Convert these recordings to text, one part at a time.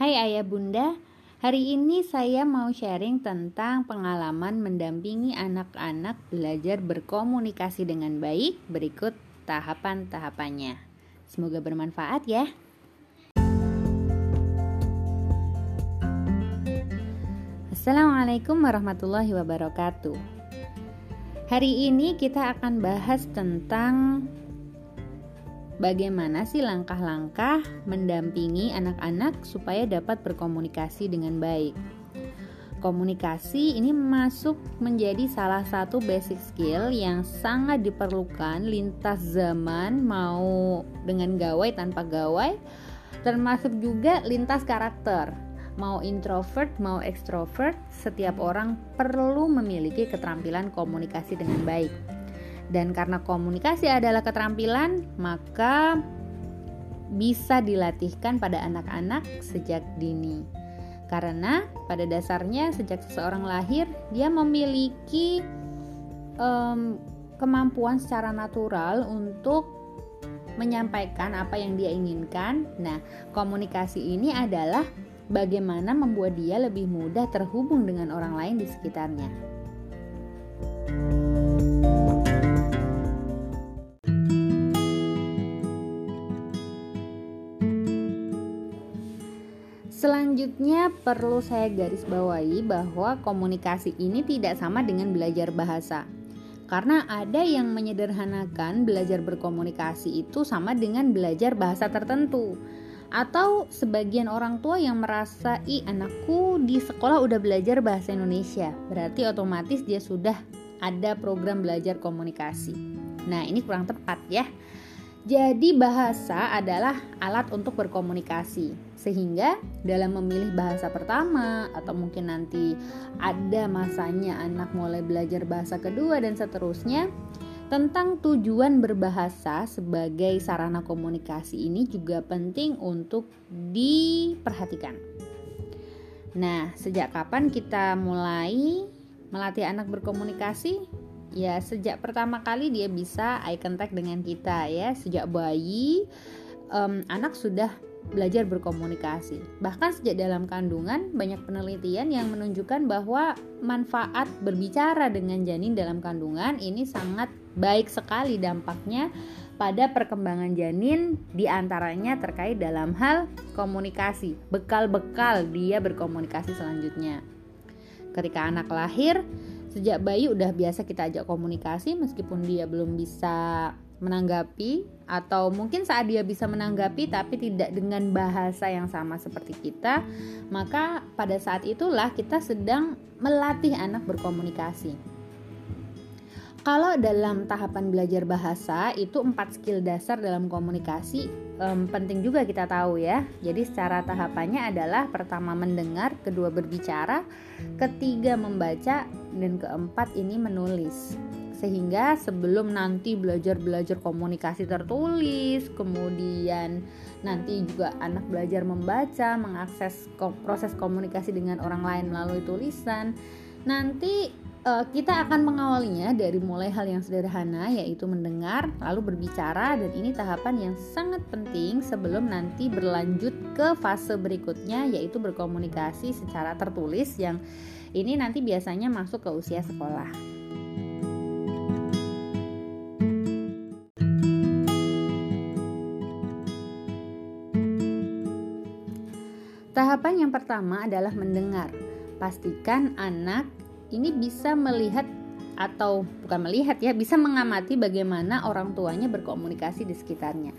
Hai ayah bunda, hari ini saya mau sharing tentang pengalaman mendampingi anak-anak belajar berkomunikasi dengan baik berikut tahapan-tahapannya. Semoga bermanfaat ya. Assalamualaikum warahmatullahi wabarakatuh. Hari ini kita akan bahas tentang bagaimana sih langkah-langkah mendampingi anak-anak supaya dapat berkomunikasi dengan baik. Komunikasi ini masuk menjadi salah satu basic skill yang sangat diperlukan lintas zaman mau dengan gawai tanpa gawai termasuk juga lintas karakter. Mau introvert, mau extrovert, setiap orang perlu memiliki keterampilan komunikasi dengan baik dan karena komunikasi adalah keterampilan, maka bisa dilatihkan pada anak-anak sejak dini. Karena pada dasarnya sejak seseorang lahir dia memiliki um, kemampuan secara natural untuk menyampaikan apa yang dia inginkan. Nah, komunikasi ini adalah bagaimana membuat dia lebih mudah terhubung dengan orang lain di sekitarnya. Selanjutnya perlu saya garis bawahi bahwa komunikasi ini tidak sama dengan belajar bahasa. Karena ada yang menyederhanakan belajar berkomunikasi itu sama dengan belajar bahasa tertentu. Atau sebagian orang tua yang merasa, "Ih, anakku di sekolah udah belajar bahasa Indonesia." Berarti otomatis dia sudah ada program belajar komunikasi. Nah, ini kurang tepat ya. Jadi bahasa adalah alat untuk berkomunikasi. Sehingga dalam memilih bahasa pertama atau mungkin nanti ada masanya anak mulai belajar bahasa kedua dan seterusnya, tentang tujuan berbahasa sebagai sarana komunikasi ini juga penting untuk diperhatikan. Nah, sejak kapan kita mulai melatih anak berkomunikasi? Ya sejak pertama kali dia bisa eye contact dengan kita ya sejak bayi um, anak sudah belajar berkomunikasi. Bahkan sejak dalam kandungan banyak penelitian yang menunjukkan bahwa manfaat berbicara dengan janin dalam kandungan ini sangat baik sekali dampaknya pada perkembangan janin di antaranya terkait dalam hal komunikasi bekal-bekal dia berkomunikasi selanjutnya. Ketika anak lahir sejak bayi udah biasa kita ajak komunikasi meskipun dia belum bisa menanggapi atau mungkin saat dia bisa menanggapi tapi tidak dengan bahasa yang sama seperti kita maka pada saat itulah kita sedang melatih anak berkomunikasi kalau dalam tahapan belajar bahasa itu empat skill dasar dalam komunikasi um, penting juga kita tahu ya. Jadi secara tahapannya adalah pertama mendengar, kedua berbicara, ketiga membaca, dan keempat ini menulis. Sehingga sebelum nanti belajar-belajar komunikasi tertulis, kemudian nanti juga anak belajar membaca, mengakses proses komunikasi dengan orang lain melalui tulisan, nanti uh, kita akan mengawalinya dari mulai hal yang sederhana yaitu mendengar lalu berbicara dan ini tahapan yang sangat penting sebelum nanti berlanjut ke fase berikutnya yaitu berkomunikasi secara tertulis yang ini nanti biasanya masuk ke usia sekolah. Tahapan yang pertama adalah mendengar. Pastikan anak ini bisa melihat atau bukan melihat ya, bisa mengamati bagaimana orang tuanya berkomunikasi di sekitarnya.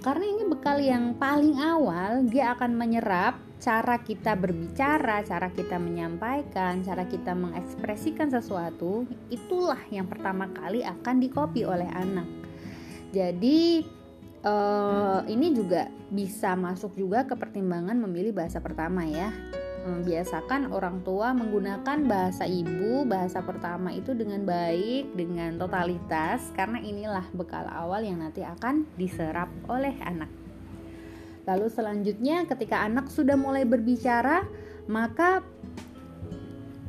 Karena ini bekal yang paling awal, dia akan menyerap cara kita berbicara, cara kita menyampaikan, cara kita mengekspresikan sesuatu, itulah yang pertama kali akan dikopi oleh anak. Jadi uh, ini juga bisa masuk juga ke pertimbangan memilih bahasa pertama ya membiasakan orang tua menggunakan bahasa ibu, bahasa pertama itu dengan baik, dengan totalitas, karena inilah bekal awal yang nanti akan diserap oleh anak. Lalu selanjutnya, ketika anak sudah mulai berbicara, maka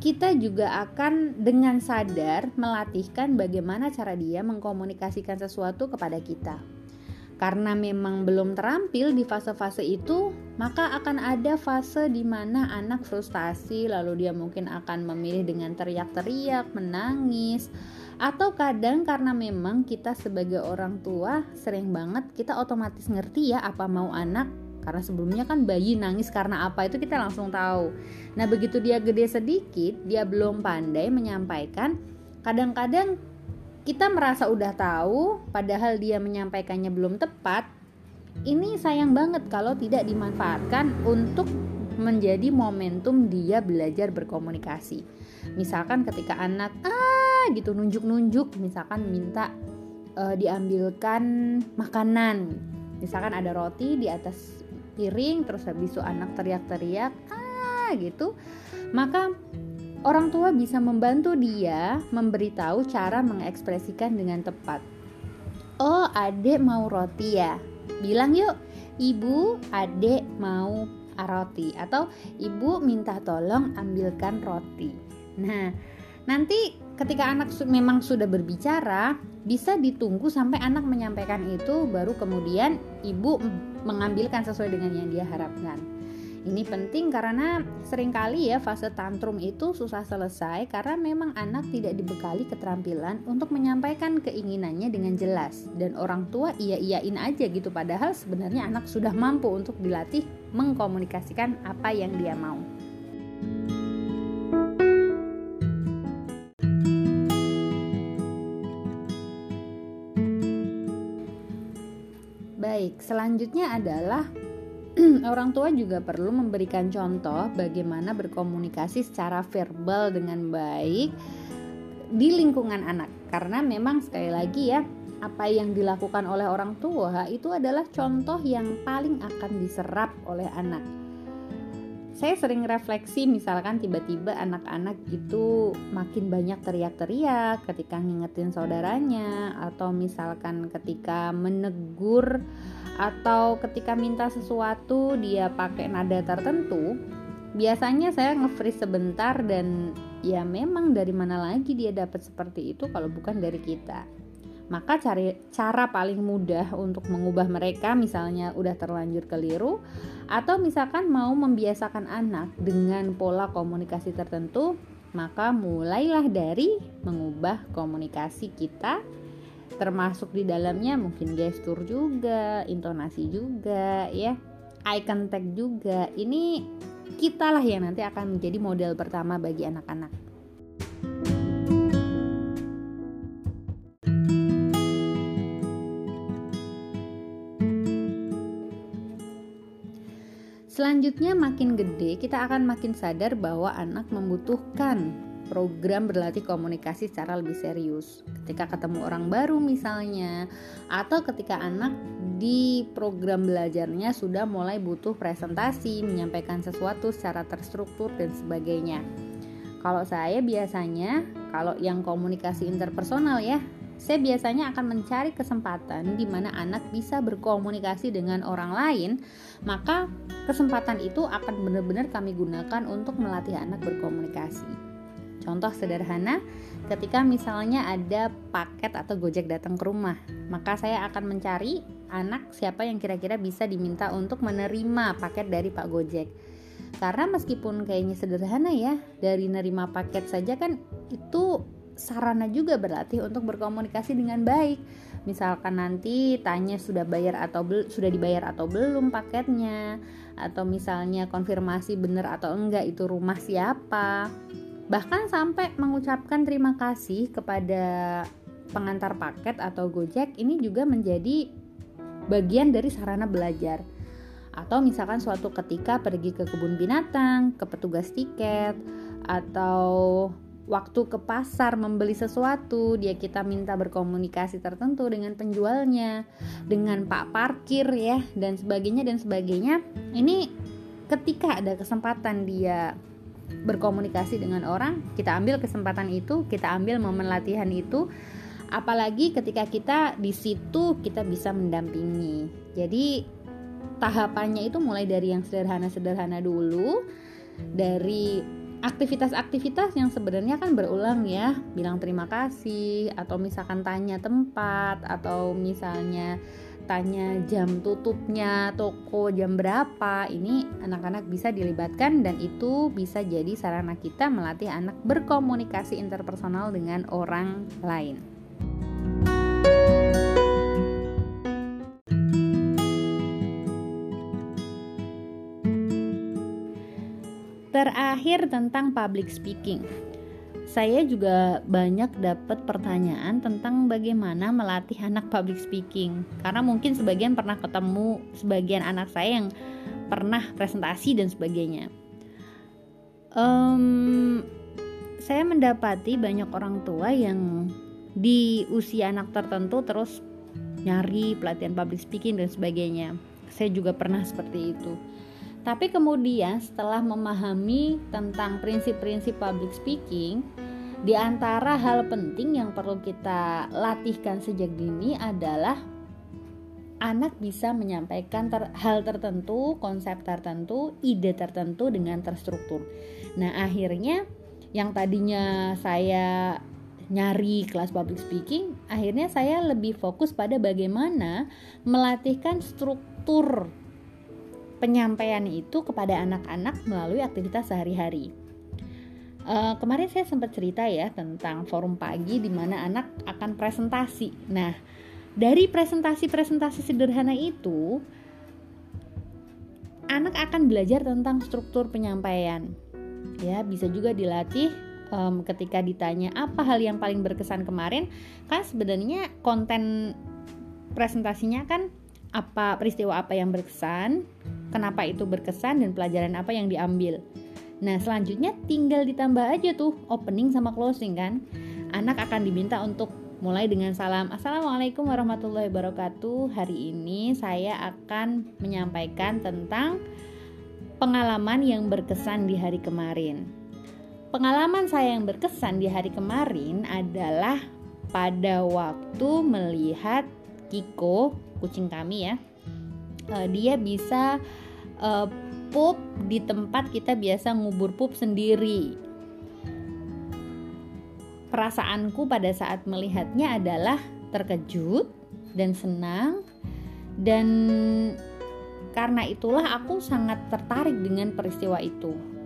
kita juga akan dengan sadar melatihkan bagaimana cara dia mengkomunikasikan sesuatu kepada kita. Karena memang belum terampil di fase-fase itu, maka akan ada fase di mana anak frustasi, lalu dia mungkin akan memilih dengan teriak-teriak, menangis, atau kadang karena memang kita sebagai orang tua sering banget kita otomatis ngerti ya apa mau anak karena sebelumnya kan bayi nangis karena apa itu kita langsung tahu. Nah, begitu dia gede sedikit, dia belum pandai menyampaikan. Kadang-kadang kita merasa udah tahu padahal dia menyampaikannya belum tepat ini sayang banget kalau tidak dimanfaatkan untuk menjadi momentum dia belajar berkomunikasi. Misalkan ketika anak ah gitu nunjuk-nunjuk misalkan minta uh, diambilkan makanan. Misalkan ada roti di atas piring terus habis itu anak teriak-teriak ah gitu maka Orang tua bisa membantu dia memberitahu cara mengekspresikan dengan tepat. Oh, adek mau roti ya? Bilang yuk, ibu, adek mau roti atau ibu minta tolong ambilkan roti. Nah, nanti ketika anak memang sudah berbicara, bisa ditunggu sampai anak menyampaikan itu baru kemudian ibu mengambilkan sesuai dengan yang dia harapkan. Ini penting karena sering kali ya fase tantrum itu susah selesai karena memang anak tidak dibekali keterampilan untuk menyampaikan keinginannya dengan jelas dan orang tua iya-iyain aja gitu padahal sebenarnya anak sudah mampu untuk dilatih mengkomunikasikan apa yang dia mau. Baik, selanjutnya adalah orang tua juga perlu memberikan contoh bagaimana berkomunikasi secara verbal dengan baik di lingkungan anak karena memang sekali lagi ya apa yang dilakukan oleh orang tua itu adalah contoh yang paling akan diserap oleh anak. Saya sering refleksi misalkan tiba-tiba anak-anak itu makin banyak teriak-teriak ketika ngingetin saudaranya atau misalkan ketika menegur atau ketika minta sesuatu dia pakai nada tertentu biasanya saya nge-freeze sebentar dan ya memang dari mana lagi dia dapat seperti itu kalau bukan dari kita. Maka cari cara paling mudah untuk mengubah mereka misalnya udah terlanjur keliru atau misalkan mau membiasakan anak dengan pola komunikasi tertentu maka mulailah dari mengubah komunikasi kita termasuk di dalamnya mungkin gestur juga, intonasi juga ya, eye contact juga. Ini kita lah yang nanti akan menjadi model pertama bagi anak-anak. Selanjutnya makin gede kita akan makin sadar bahwa anak membutuhkan program berlatih komunikasi secara lebih serius. Ketika ketemu orang baru misalnya, atau ketika anak di program belajarnya sudah mulai butuh presentasi, menyampaikan sesuatu secara terstruktur dan sebagainya. Kalau saya biasanya, kalau yang komunikasi interpersonal ya, saya biasanya akan mencari kesempatan di mana anak bisa berkomunikasi dengan orang lain, maka kesempatan itu akan benar-benar kami gunakan untuk melatih anak berkomunikasi. Contoh sederhana, ketika misalnya ada paket atau Gojek datang ke rumah, maka saya akan mencari anak siapa yang kira-kira bisa diminta untuk menerima paket dari Pak Gojek. Karena meskipun kayaknya sederhana ya, dari nerima paket saja kan itu sarana juga berlatih untuk berkomunikasi dengan baik. Misalkan nanti tanya sudah bayar atau sudah dibayar atau belum paketnya, atau misalnya konfirmasi benar atau enggak itu rumah siapa bahkan sampai mengucapkan terima kasih kepada pengantar paket atau Gojek ini juga menjadi bagian dari sarana belajar atau misalkan suatu ketika pergi ke kebun binatang, ke petugas tiket atau waktu ke pasar membeli sesuatu, dia kita minta berkomunikasi tertentu dengan penjualnya, dengan Pak parkir ya dan sebagainya dan sebagainya. Ini ketika ada kesempatan dia berkomunikasi dengan orang, kita ambil kesempatan itu, kita ambil momen latihan itu. Apalagi ketika kita di situ kita bisa mendampingi. Jadi tahapannya itu mulai dari yang sederhana-sederhana dulu, dari aktivitas-aktivitas yang sebenarnya kan berulang ya, bilang terima kasih atau misalkan tanya tempat atau misalnya tanya jam tutupnya toko jam berapa ini anak-anak bisa dilibatkan dan itu bisa jadi sarana kita melatih anak berkomunikasi interpersonal dengan orang lain. Terakhir tentang public speaking saya juga banyak dapat pertanyaan tentang bagaimana melatih anak public speaking. Karena mungkin sebagian pernah ketemu sebagian anak saya yang pernah presentasi dan sebagainya. Um, saya mendapati banyak orang tua yang di usia anak tertentu terus nyari pelatihan public speaking dan sebagainya. Saya juga pernah seperti itu tapi kemudian setelah memahami tentang prinsip-prinsip public speaking, di antara hal penting yang perlu kita latihkan sejak dini adalah anak bisa menyampaikan ter hal tertentu, konsep tertentu, ide tertentu dengan terstruktur. Nah, akhirnya yang tadinya saya nyari kelas public speaking, akhirnya saya lebih fokus pada bagaimana melatihkan struktur penyampaian itu kepada anak-anak melalui aktivitas sehari-hari. Uh, kemarin saya sempat cerita ya tentang forum pagi di mana anak akan presentasi. Nah, dari presentasi-presentasi sederhana itu, anak akan belajar tentang struktur penyampaian. Ya, bisa juga dilatih um, ketika ditanya apa hal yang paling berkesan kemarin, kan sebenarnya konten presentasinya kan apa peristiwa apa yang berkesan, kenapa itu berkesan dan pelajaran apa yang diambil. Nah, selanjutnya tinggal ditambah aja tuh opening sama closing kan. Anak akan diminta untuk mulai dengan salam Assalamualaikum warahmatullahi wabarakatuh. Hari ini saya akan menyampaikan tentang pengalaman yang berkesan di hari kemarin. Pengalaman saya yang berkesan di hari kemarin adalah pada waktu melihat Kiko, kucing kami ya, uh, dia bisa uh, pup di tempat kita biasa ngubur pup sendiri. Perasaanku pada saat melihatnya adalah terkejut dan senang dan karena itulah aku sangat tertarik dengan peristiwa itu.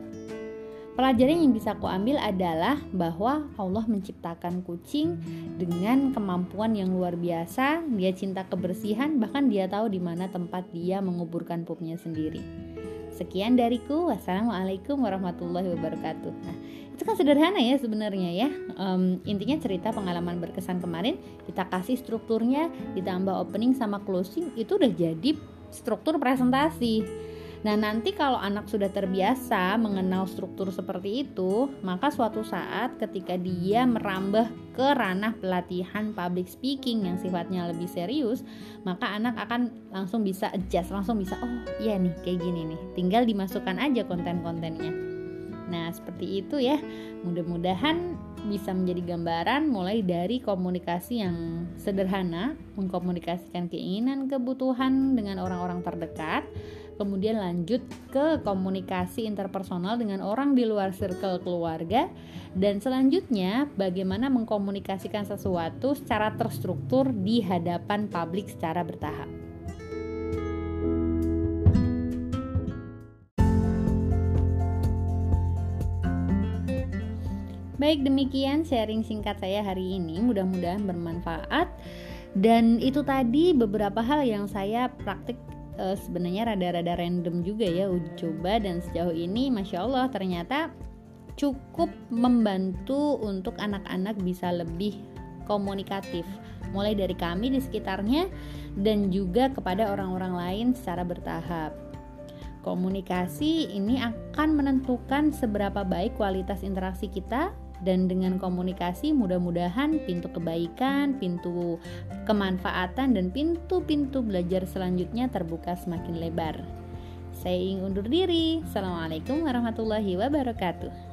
Pelajaran yang bisa aku ambil adalah bahwa Allah menciptakan kucing dengan kemampuan yang luar biasa. Dia cinta kebersihan, bahkan dia tahu di mana tempat dia menguburkan pupnya sendiri. Sekian dariku. Wassalamualaikum warahmatullahi wabarakatuh. Nah, itu kan sederhana ya sebenarnya ya. Um, intinya cerita pengalaman berkesan kemarin kita kasih strukturnya, ditambah opening sama closing itu udah jadi struktur presentasi Nah, nanti kalau anak sudah terbiasa mengenal struktur seperti itu, maka suatu saat ketika dia merambah ke ranah pelatihan public speaking yang sifatnya lebih serius, maka anak akan langsung bisa adjust, langsung bisa, oh iya nih, kayak gini nih. Tinggal dimasukkan aja konten-kontennya. Nah, seperti itu ya. Mudah-mudahan bisa menjadi gambaran mulai dari komunikasi yang sederhana, mengkomunikasikan keinginan, kebutuhan dengan orang-orang terdekat, kemudian lanjut ke komunikasi interpersonal dengan orang di luar circle keluarga. Dan selanjutnya bagaimana mengkomunikasikan sesuatu secara terstruktur di hadapan publik secara bertahap. Baik demikian sharing singkat saya hari ini. Mudah-mudahan bermanfaat. Dan itu tadi beberapa hal yang saya praktik uh, sebenarnya rada-rada random juga ya uji coba dan sejauh ini masya Allah ternyata cukup membantu untuk anak-anak bisa lebih komunikatif mulai dari kami di sekitarnya dan juga kepada orang-orang lain secara bertahap. Komunikasi ini akan menentukan seberapa baik kualitas interaksi kita dan dengan komunikasi mudah-mudahan pintu kebaikan, pintu kemanfaatan dan pintu-pintu belajar selanjutnya terbuka semakin lebar. Saya ingin undur diri. Assalamualaikum warahmatullahi wabarakatuh.